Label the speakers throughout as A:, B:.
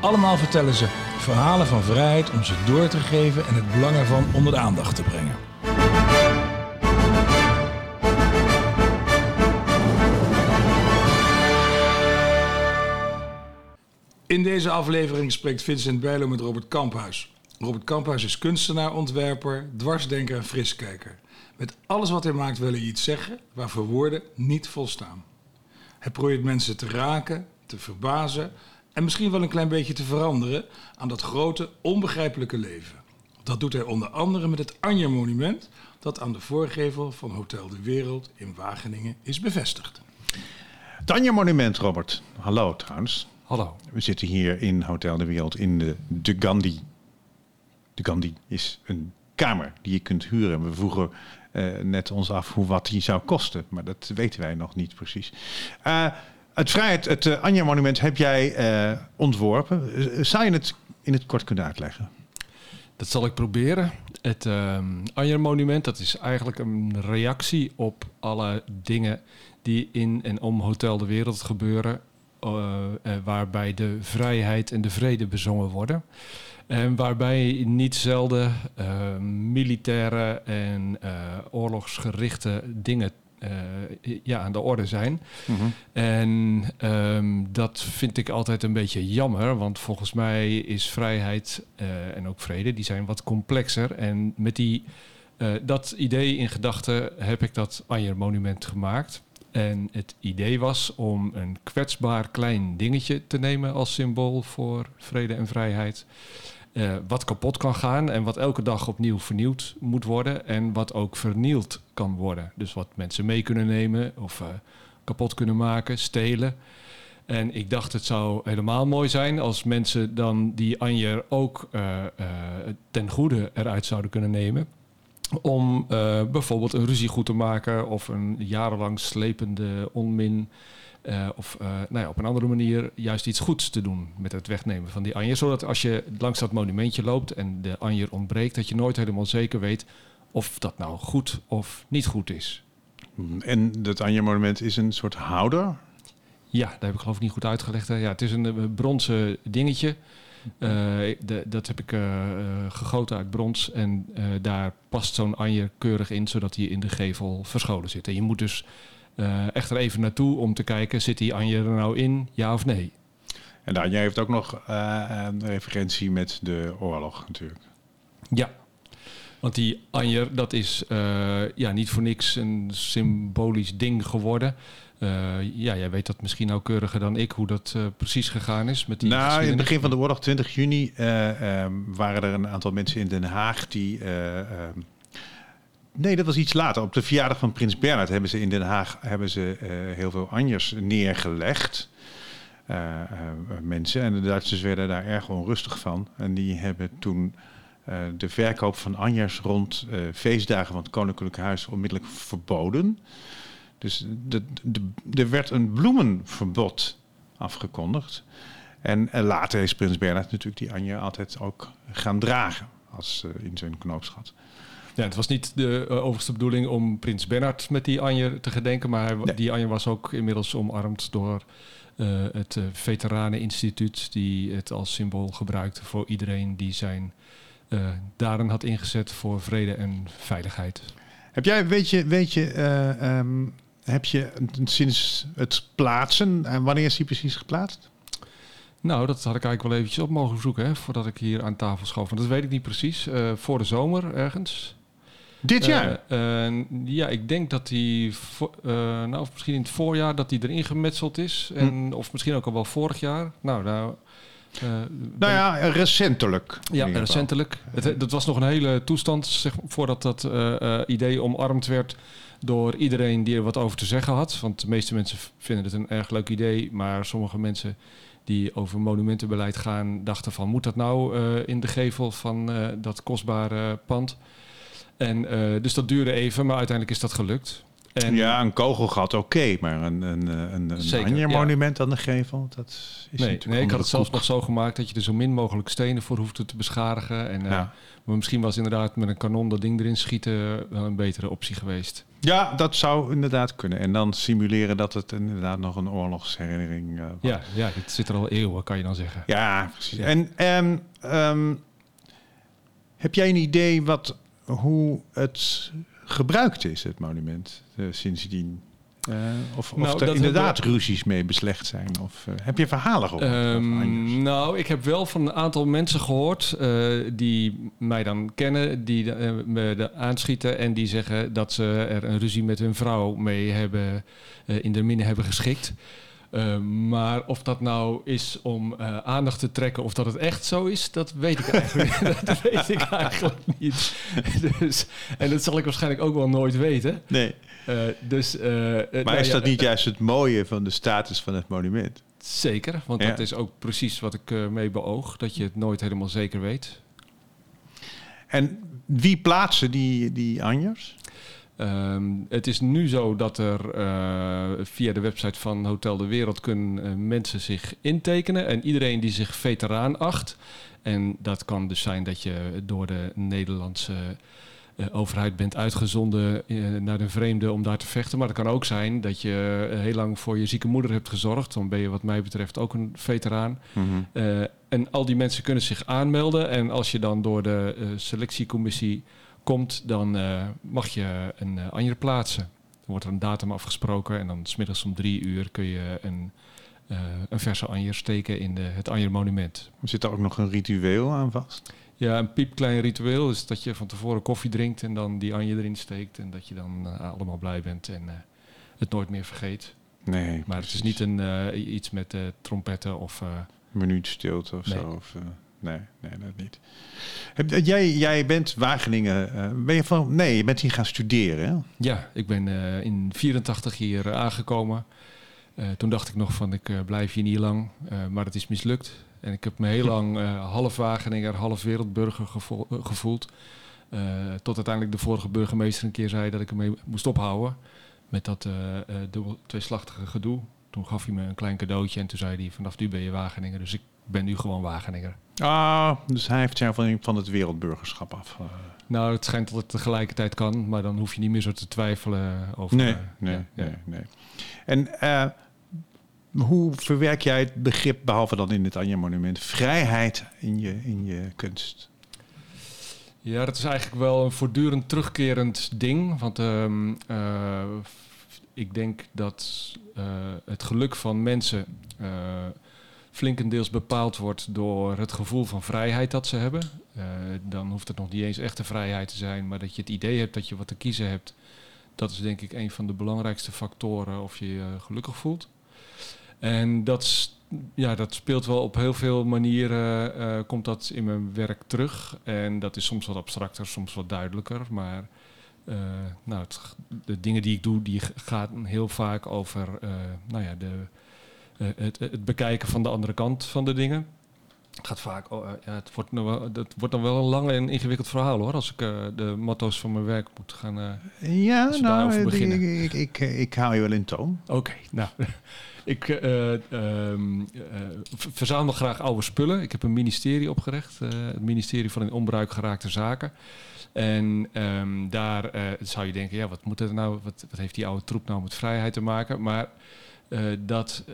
A: Allemaal vertellen ze verhalen van vrijheid om ze door te geven en het belang ervan onder de aandacht te brengen. In deze aflevering spreekt Vincent Bijlo met Robert Kamphuis. Robert Kamphuis is kunstenaar, ontwerper, dwarsdenker en friskijker. Met alles wat hij maakt wil hij iets zeggen waarvoor woorden niet volstaan. Hij probeert mensen te raken, te verbazen en misschien wel een klein beetje te veranderen aan dat grote, onbegrijpelijke leven. Dat doet hij onder andere met het Anja Monument, dat aan de voorgevel van Hotel de Wereld in Wageningen is bevestigd.
B: Het Anja Monument, Robert. Hallo trouwens.
C: Hallo.
B: We zitten hier in Hotel de Wereld in de, de Gandhi. De Gandhi is een kamer die je kunt huren. We vroegen uh, net ons af hoe wat die zou kosten, maar dat weten wij nog niet precies. Uh, het Vrijheid, het uh, Anja Monument heb jij ontworpen. zou je het in het kort kunnen uitleggen?
C: Dat zal ik proberen. Het uh, Anja Monument, dat is eigenlijk een reactie op alle dingen die in en om Hotel de Wereld gebeuren. waarbij de vrijheid en de vrede bezongen worden. En waarbij niet zelden militaire en oorlogsgerichte dingen ja, aan de orde zijn. Mm -hmm. En um, dat vind ik altijd een beetje jammer, want volgens mij is vrijheid en ook vrede, die zijn wat complexer. En met die, dat idee in gedachten heb ik dat Anjer Monument gemaakt. En het idee was om een kwetsbaar klein dingetje te nemen als symbool voor vrede en vrijheid. Uh, wat kapot kan gaan en wat elke dag opnieuw vernieuwd moet worden en wat ook vernield kan worden. Dus wat mensen mee kunnen nemen of uh, kapot kunnen maken, stelen. En ik dacht het zou helemaal mooi zijn als mensen dan die Anjer ook uh, ten goede eruit zouden kunnen nemen. Om bijvoorbeeld een ruzie goed te maken of een jarenlang slepende onmin uh, of uh, nou ja, op een andere manier juist iets goeds te doen met het wegnemen van die anjer. Zodat als je langs dat monumentje loopt en de anjer ontbreekt, dat je nooit helemaal zeker weet of dat nou goed of niet goed is.
B: En dat Anja-monument is een soort houder?
C: Ja, daar heb ik geloof ik niet goed uitgelegd. Ja, het is een bronzen dingetje. Uh, de, dat heb ik gegoten uit brons en daar past zo'n anjer keurig in, zodat hij in de gevel verscholen zit. En je moet dus echt er even naartoe om te kijken, zit die Anje er nou in, ja of nee?
B: En de Anje heeft ook nog uh, een referentie met de oorlog natuurlijk.
C: Ja, want die Anje, dat is uh, ja, niet voor niks een symbolisch ding geworden. Uh, ja, jij weet dat misschien nauwkeuriger dan ik, hoe dat uh, precies gegaan is. Met die
B: nou, in het begin van de oorlog, 20 juni, um, waren er een aantal mensen in Den Haag die ehm, Nee, dat was iets later. Op de verjaardag van Prins Bernhard hebben ze in Den Haag hebben ze, uh, heel veel anjers neergelegd. Uh, uh, mensen. En de Duitsers werden daar erg onrustig van. En die hebben toen de verkoop van anjers rond feestdagen van het Koninklijk Huis onmiddellijk verboden. Dus er werd een bloemenverbod afgekondigd. En later is Prins Bernhard natuurlijk die anjer altijd ook gaan dragen als in zijn knoopsgat.
C: Ja, het was niet de uh, overste bedoeling om prins Bernhard met die Anje te gedenken, maar nee. die Anje was ook inmiddels omarmd door uh, het uh, Veteraneninstituut, die het als symbool gebruikte voor iedereen die zijn daden had ingezet voor vrede en veiligheid.
B: Heb jij, weet je, weet je, um, heb je sinds het plaatsen, en wanneer is die precies geplaatst?
C: Nou, dat had ik eigenlijk wel eventjes op mogen zoeken, hè, voordat ik hier aan tafel schoof. Want dat weet ik niet precies. voor de zomer ergens.
B: Dit jaar?
C: Uh, uh, ja, ik denk dat hij, uh, nou, misschien in het voorjaar, dat hij erin gemetseld is. En, hm. Of misschien ook al wel vorig jaar. Nou, nou,
B: nou ja, recentelijk.
C: Ja, recentelijk. Het, dat was nog een hele toestand zeg, voordat dat idee omarmd werd door iedereen die er wat over te zeggen had. Want de meeste mensen vinden het een erg leuk idee, maar sommige mensen die over monumentenbeleid gaan, dachten van moet dat nou in de gevel van dat kostbare pand? En, eh, dus dat duurde even, maar uiteindelijk is dat gelukt. En,
B: ja, een kogelgat oké, maar een, een, een, een
C: Zeker,
B: Anjer-monument aan de gevel, dat is
C: Nee,
B: natuurlijk
C: nee ik had het zelfs nog zo gemaakt dat je er zo min mogelijk stenen voor hoefde te beschadigen. En, eh.
B: Ja.
C: Maar misschien was inderdaad met een kanon dat ding erin schieten wel een betere optie geweest.
B: ja, dat zou inderdaad kunnen. En dan simuleren dat het inderdaad nog een oorlogsherinnering eh, was.
C: Ja, ja, het zit er al eeuwen, kan je dan zeggen.
B: Ja, precies. En ehm, ehm, heb jij een idee wat, hoe het gebruikt is, het monument, eh, sindsdien? Eh, of of
C: Nou,
B: er inderdaad ruzies mee beslecht zijn? Of eh, heb je verhalen gehoord? over Anjers?
C: nou, ik heb wel van een aantal mensen gehoord eh, die mij dan kennen, die me de aanschieten en die zeggen dat ze er een ruzie met hun vrouw mee hebben, in de minne hebben geschikt. Eh, maar of dat nou is om eh, aandacht te trekken of dat het echt zo is, dat weet ik eigenlijk, dat weet ik eigenlijk niet. dus, en dat zal ik waarschijnlijk ook wel nooit weten.
B: nee.
C: Eh, dus,
B: Maar
C: nou
B: is
C: ja,
B: dat niet juist het mooie van de status van het monument?
C: Zeker, want
B: Ja.
C: dat is ook precies wat ik mee beoog. Dat je het nooit helemaal zeker weet.
B: En wie plaatsen die, die Anjers?
C: Ehm, het is nu zo dat er eh, via de website van Hotel de Wereld kunnen eh, mensen zich intekenen. En iedereen die zich veteraan acht. En dat kan dus zijn dat je door de Nederlandse eh, overheid bent uitgezonden naar de vreemde om daar te vechten. Maar het kan ook zijn dat je heel lang voor je zieke moeder hebt gezorgd. Dan ben je wat mij betreft ook een veteraan. Eh, en al die mensen kunnen zich aanmelden. En als je dan door de selectiecommissie komt, dan eh, mag je een uh, anjer plaatsen. Dan wordt er een datum afgesproken en dan smiddags om drie uur kun je een, uh, een verse anjer steken in de, het anjermonument.
B: Zit er ook nog een ritueel aan vast?
C: Ja, een piepklein ritueel is dat je van tevoren koffie drinkt en dan die anjer erin steekt. En dat je dan uh, allemaal blij bent en uh, het nooit meer vergeet.
B: Nee,
C: maar precies. het is niet een, uh, iets met trompetten of...
B: Een minuut stilte of nee. zo. Of, nee, nee, dat niet. Heb, jij, jij bent Wageningen. Uh, ben je van. Nee, je bent hier gaan studeren.
C: Ja, ik ben uh, in 84 hier aangekomen. Uh, toen dacht ik nog van ik blijf hier niet lang. maar het is mislukt. En ik heb me heel lang half Wageninger, half wereldburger gevo gevoeld. tot uiteindelijk de vorige burgemeester een keer zei dat ik ermee moest ophouden. Met dat dubbel tweeslachtige gedoe. Toen gaf hij me een klein cadeautje en toen zei hij vanaf nu ben je Wageninger. Dus ik ben nu gewoon Wageninger.
B: Ah, dus hij heeft jou van, van het wereldburgerschap af. Uh.
C: Nou, het schijnt dat het tegelijkertijd kan, maar dan hoef je niet meer zo te twijfelen over.
B: Nee, nee, ja, nee, ja. nee. En uh, hoe verwerk jij het begrip, behalve dan in het Anja Monument, vrijheid in je, in je kunst?
C: Ja, dat is eigenlijk wel een voortdurend terugkerend ding. Want uh, uh, ik denk dat uh, het geluk van mensen uh, flinkendeels bepaald wordt door het gevoel van vrijheid dat ze hebben. Uh, dan hoeft het nog niet eens echte vrijheid te zijn, maar dat je het idee hebt dat je wat te kiezen hebt. Dat is denk ik een van de belangrijkste factoren of je je gelukkig voelt. En dat, ja, dat speelt wel op heel veel manieren, komt dat in mijn werk terug. En dat is soms wat abstracter, soms wat duidelijker. Maar uh, nou, de dingen die ik doe, die gaan heel vaak over uh, nou ja, de, uh, het, het, bekijken van de andere kant van de dingen. Het gaat vaak, oh, ja, het wordt, nog wel, het wordt nog wel een lang en ingewikkeld verhaal hoor, als ik de motto's van mijn werk moet gaan.
B: ja, nou, beginnen. Ik, ik, ik, ik hou je wel in toon.
C: Oké, okay, nou. Ik uh, uh, verzamel graag oude spullen. Ik heb een ministerie opgericht, uh, het ministerie van in onbruik geraakte zaken. En um, daar zou je denken, ja, wat moet het nou, wat, wat heeft die oude troep nou met vrijheid te maken? Maar dat,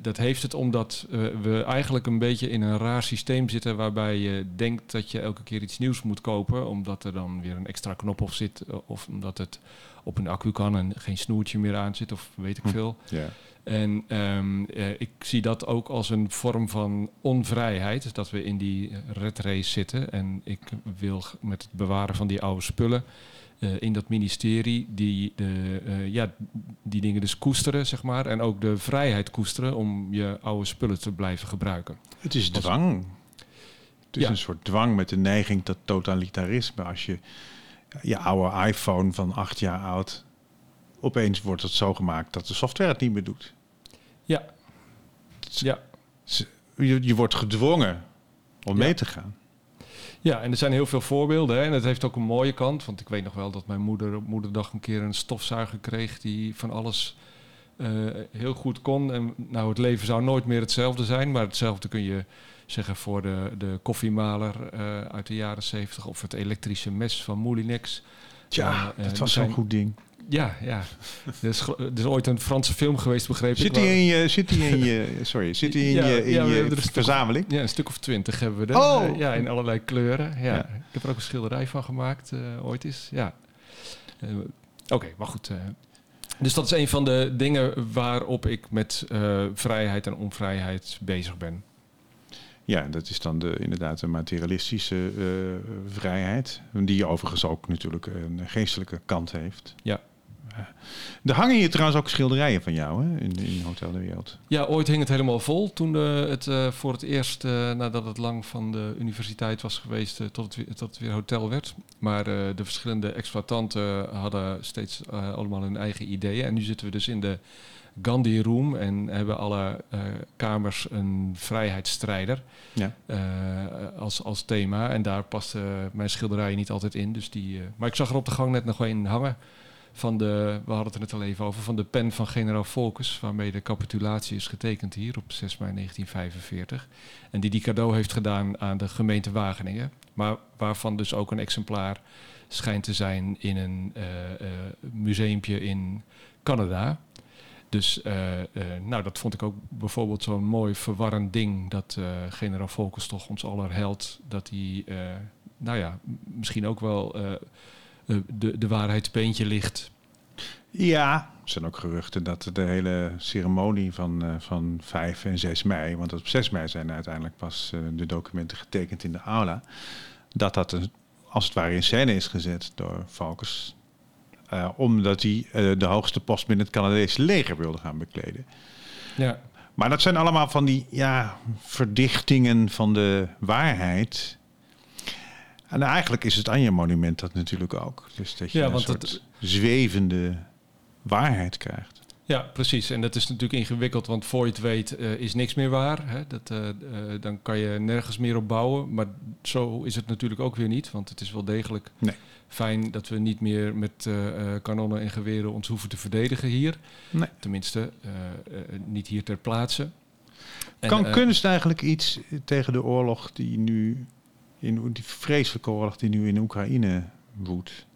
C: dat heeft het omdat we eigenlijk een beetje in een raar systeem zitten waarbij je denkt dat je elke keer iets nieuws moet kopen, omdat er dan weer een extra knop op zit, of omdat het op een accu kan en geen snoertje meer aan zit, of weet ik veel.
B: Hm. Ja.
C: En um, uh, ik zie dat ook als een vorm van onvrijheid, dat we in die red race zitten. En ik wil met het bewaren van die oude spullen uh, in dat ministerie die, de, uh, ja, die dingen dus koesteren, zeg maar. En ook de vrijheid koesteren om je oude spullen te blijven gebruiken.
B: Het is dwang. Het is ja. een soort dwang met de neiging tot totalitarisme. Als je je oude iPhone van acht jaar oud opeens wordt het zo gemaakt dat de software het niet meer doet.
C: Ja. ja.
B: Je, je wordt gedwongen om
C: ja.
B: mee te gaan.
C: Ja, en er zijn heel veel voorbeelden. Hè? En het heeft ook een mooie kant. Want ik weet nog wel dat mijn moeder op moederdag een keer een stofzuiger kreeg die van alles eh, heel goed kon. En nou, het leven zou nooit meer hetzelfde zijn. Maar hetzelfde kun je zeggen voor de, de koffiemaler eh, uit de jaren zeventig of het elektrische mes van Moulinex. Uh,
B: dat was zo'n goed ding.
C: Ja, ja. er, is, er is ooit een Franse film geweest, begreep
B: Zit
C: ik.
B: die in je, zit die in je, sorry, zit die in
C: Ja,
B: je, in
C: ja,
B: je
C: er stuk-
B: verzameling?
C: Ja, een stuk of twintig hebben we er.
B: Oh!
C: Eh, ja, in allerlei kleuren. Ja.
B: Ja.
C: Ik heb er ook een schilderij van gemaakt, eh, ooit eens. Ja. Eh, Oké, maar goed. dus dat is een van de dingen waarop ik met vrijheid en onvrijheid bezig ben.
B: Ja, dat is dan de, inderdaad een materialistische eh, vrijheid. Die overigens ook natuurlijk een geestelijke kant heeft.
C: Ja.
B: Eh, Er hangen hier trouwens ook schilderijen van jou hè, in, in Hotel de Wereld.
C: Ja, ooit hing het helemaal vol toen eh, het voor het eerst, nadat het lang van de universiteit was geweest, tot, het weer, tot het weer hotel werd. Maar de verschillende exploitanten hadden steeds allemaal hun eigen ideeën. En nu zitten we dus in de Gandhi Room en hebben alle eh, kamers een vrijheidsstrijder
B: Ja.
C: eh, als, als thema. En daar past mijn schilderijen niet altijd in. Dus die, eh, maar ik zag er op de gang net nog een hangen van de, we hadden het er net al even over, van de pen van generaal Volkers, waarmee de capitulatie is getekend hier op 6 mei 1945. En die die cadeau heeft gedaan aan de gemeente Wageningen. Maar waarvan dus ook een exemplaar schijnt te zijn in een eh, museumpje in Canada. Dus eh, eh, nou, dat vond ik ook bijvoorbeeld zo'n mooi verwarrend ding. Dat eh, generaal Volkers toch ons aller held, dat hij, eh, nou ja, misschien ook wel de, de waarheidsbeentje ligt.
B: Ja, er zijn ook geruchten dat de hele ceremonie van, eh, van 5 en 6 mei, want op 6 mei zijn uiteindelijk pas de documenten getekend in de aula, dat dat een- als het ware in scène is gezet door Valkens. Eh, omdat hij eh, de hoogste post binnen het Canadese leger wilde gaan bekleden.
C: Ja,
B: Maar dat zijn allemaal van die ja, verdichtingen van de waarheid. En eigenlijk is het Anja-monument dat natuurlijk ook. Dus dat je
C: Ja,
B: een
C: want
B: soort
C: het-
B: zwevende waarheid krijgt.
C: ja, precies. En dat is natuurlijk ingewikkeld, want voor je het weet eh, is niks meer waar. Hè? Dat, dan kan je nergens meer op bouwen. Maar zo is het natuurlijk ook weer niet, want het is wel degelijk
B: Nee.
C: fijn dat we niet meer met eh, eh, kanonnen en geweren ons hoeven te verdedigen hier.
B: Nee.
C: Tenminste, eh, niet hier ter plaatse.
B: Kan kunst eigenlijk iets tegen de oorlog die nu, in die vreselijke oorlog die nu in Oekraïne woedt?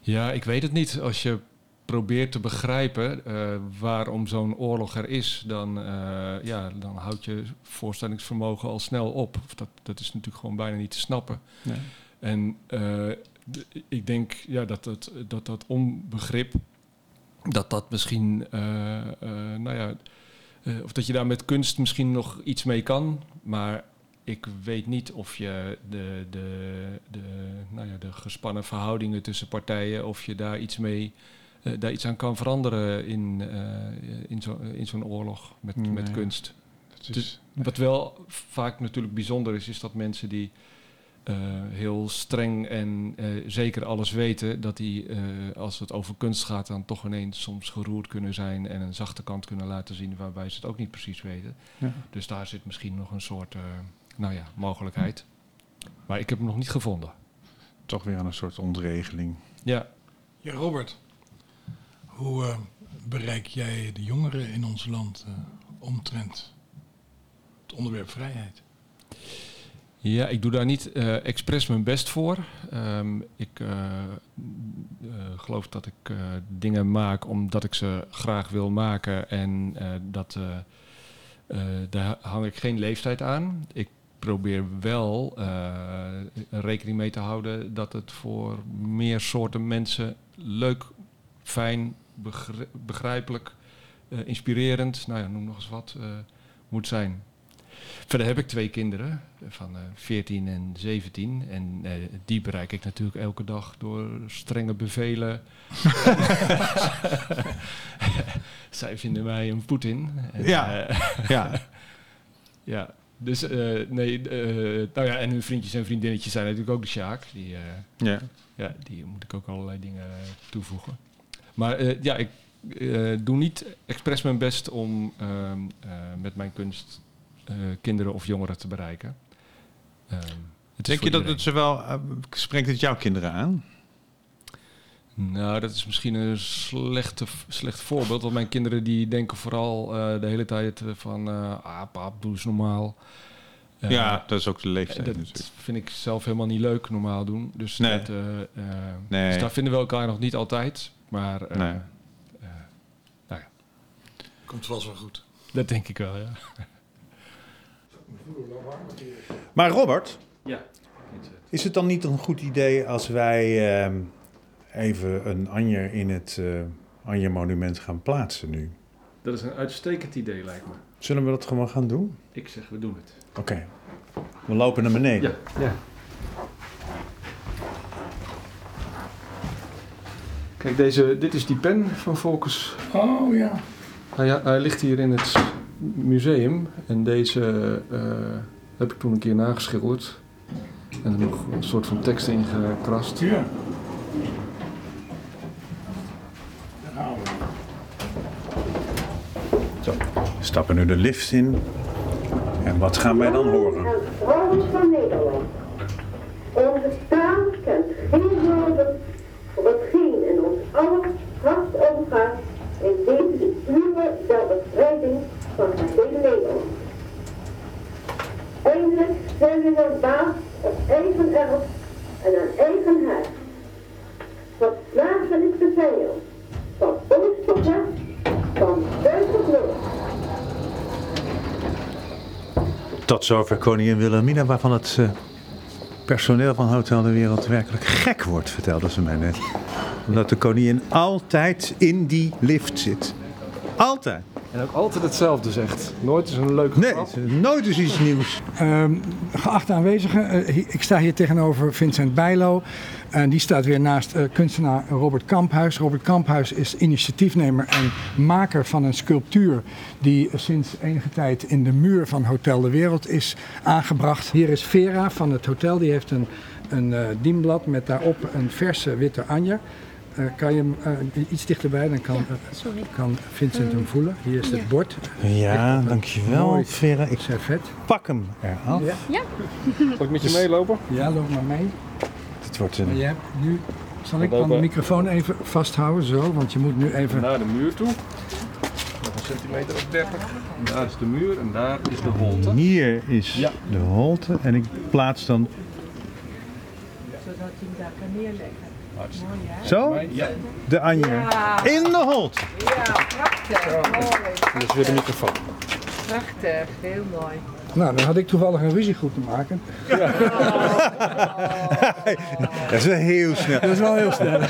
C: Ja, ik weet het niet. Als je probeert te begrijpen eh, waarom zo'n oorlog er is, dan, eh, ja, dan houdt je voorstellingsvermogen al snel op. Of Dat, dat is natuurlijk gewoon bijna niet te snappen.
B: Nee.
C: En eh, ik denk ja, dat, dat, dat dat onbegrip, dat dat misschien, nou ja, of dat je daar met kunst misschien nog iets mee kan, maar ik weet niet of je de, de, de, nou ja, de gespannen verhoudingen tussen partijen, of je daar iets mee, daar iets aan kan veranderen in, eh, in zo'n in zo'n oorlog met, met kunst.
B: Dat is,
C: Dus Wat wel vaak natuurlijk bijzonder is, is dat mensen die eh, heel streng en eh, zeker alles weten, dat die, eh, als het over kunst gaat, dan toch ineens soms geroerd kunnen zijn en een zachte kant kunnen laten zien waarbij ze het ook niet precies weten.
B: Ja.
C: Dus daar zit misschien nog een soort, eh, nou ja, mogelijkheid. Maar ik heb hem nog niet gevonden.
B: toch weer aan een soort ontregeling.
C: Ja,
A: Ja, Robert. Hoe eh, bereik jij de jongeren in ons land eh, omtrent het onderwerp vrijheid?
C: Ja, ik doe daar niet eh expres mijn best voor. Ehm, ik geloof dat ik dingen maak omdat ik ze graag wil maken. En dat, daar hang ik geen leeftijd aan. Ik probeer wel rekening mee te houden dat het voor meer soorten mensen leuk, fijn, begrijpelijk, eh, inspirerend, nou ja, noem nog eens wat, eh, moet zijn. Verder heb ik twee kinderen van eh 14 en 17. En eh, die bereik ik natuurlijk elke dag door strenge bevelen. Zij vinden mij een Poetin.
B: Ja.
C: eh,
B: Ja,
C: ja. Dus eh, nee, eh, nou ja, en hun vriendjes en vriendinnetjes zijn natuurlijk ook de Sjaak. Die, eh,
B: ja.
C: ja, die moet ik ook allerlei dingen eh, toevoegen. Maar eh, ja, ik eh, doe niet expres mijn best om ehm, eh, met mijn kunst kinderen of jongeren te bereiken. Ehm,
D: Denk je dat
C: iedereen.
D: het zowel... spreekt het jouw kinderen aan?
C: Nou, dat is misschien een slechte, slecht voorbeeld. Want mijn kinderen die denken vooral de hele tijd van... ah, pap, doe eens normaal.
D: Ja, dat is ook de leeftijd
C: dat
D: natuurlijk.
C: vind ik zelf helemaal niet leuk, normaal doen. Dus,
D: Nee.
C: dat,
D: Nee.
C: dus daar vinden we elkaar nog niet altijd. Maar eh,
D: Nee.
C: eh, nou ja,
A: Komt vast wel goed.
C: dat denk ik wel, ja.
B: Maar Robert,
C: Ja.
B: is het dan niet een goed idee als wij ehm, even een anjer in het eh Anje-monument gaan plaatsen nu?
C: Dat is een uitstekend idee, lijkt me.
B: Zullen we dat gewoon gaan doen?
C: Ik zeg, we doen het.
B: Oké. We lopen naar beneden.
C: Ja. ja. Kijk, deze, dit is die pen van Focus.
A: Oh ja.
C: Hij, hij ligt hier in het museum. En deze eh, heb ik toen een keer nageschilderd. En er nog een soort van tekst ingekrast.
A: Ja.
B: Zo, we stappen nu de lift in. En wat gaan wij dan horen?
E: van Nederland. Onze taal kent geen woorden voor hetgeen in ons aller hart omgaat in deze uren der bevrijding van het hele Nederland. Eindelijk weer baas op eigen erf en aan eigen huis. Verslagen is de vijand, van oost tot van zuid tot noord.
B: Tot zover koningin Wilhelmina, waarvan het eh, personeel van Hotel de Wereld werkelijk gek wordt, vertelde ze mij net. Omdat de koningin altijd in die lift zit. Altijd.
C: En ook altijd hetzelfde zegt. Nooit is een leuke
B: Nee,
C: grap.
B: nooit is iets nieuws.
F: Ehm, geachte aanwezigen, eh, ik sta hier tegenover Vincent Bijlo. En die staat weer naast eh, kunstenaar Robert Kamphuis. Robert Kamphuis is initiatiefnemer en maker van een sculptuur die sinds enige tijd in de muur van Hotel de Wereld is aangebracht. Hier is Vera van het hotel, die heeft een, een eh, dienblad met daarop een verse witte anjer. Eh, kan je hem eh, iets dichterbij, dan kan, eh, kan Vincent hem voelen. Hier is het bord,
B: Ja, dankjewel. Vera. Ik
F: servet.
B: pak hem eraf.
F: Ja.
C: Zal ik met je meelopen?
F: Ja, loop maar mee.
B: Het wordt een...
F: je hebt nu, zal ik dan de microfoon even vasthouden, zo, want je moet nu even...
C: Naar de muur toe. Nog een centimeter of 30. Daar is de muur en daar is de holte.
B: Hier is
C: Ja.
B: de holte en ik plaats dan
G: zodat je hem daar kan neerleggen.
B: Zo
C: Ja.
B: de anjer
G: Ja,
B: in de holte.
G: ja prachtig. Mooi.
C: Dat is weer de microfoon.
G: Prachtig, heel mooi.
F: Nou, dan had ik toevallig een ruzie goed te maken.
B: Dat is wel heel snel.
F: Dat is wel heel snel.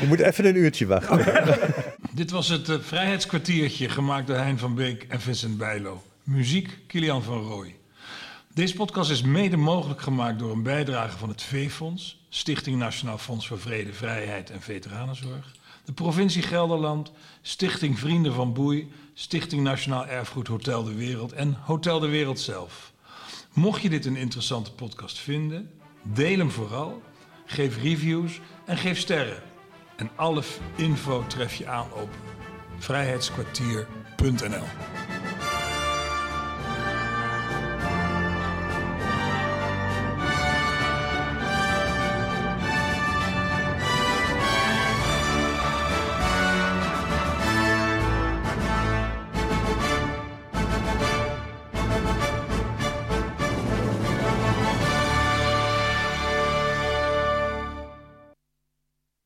B: Je moet even een uurtje wachten.
A: Dit was het eh, Vrijheidskwartiertje gemaakt door Hein van Beek en Vincent Bijlo. Muziek Kilian van Rooij. Deze podcast is mede mogelijk gemaakt door een bijdrage van het V-Fonds, Stichting Nationaal Fonds voor Vrede, Vrijheid en Veteranenzorg, de provincie Gelderland, Stichting Vrienden van Boei, Stichting Nationaal Erfgoed Hotel de Wereld en Hotel de Wereld zelf. Mocht je dit een interessante podcast vinden, deel hem vooral, geef reviews en geef sterren. En alle info tref je aan op vrijheidskwartier.nl.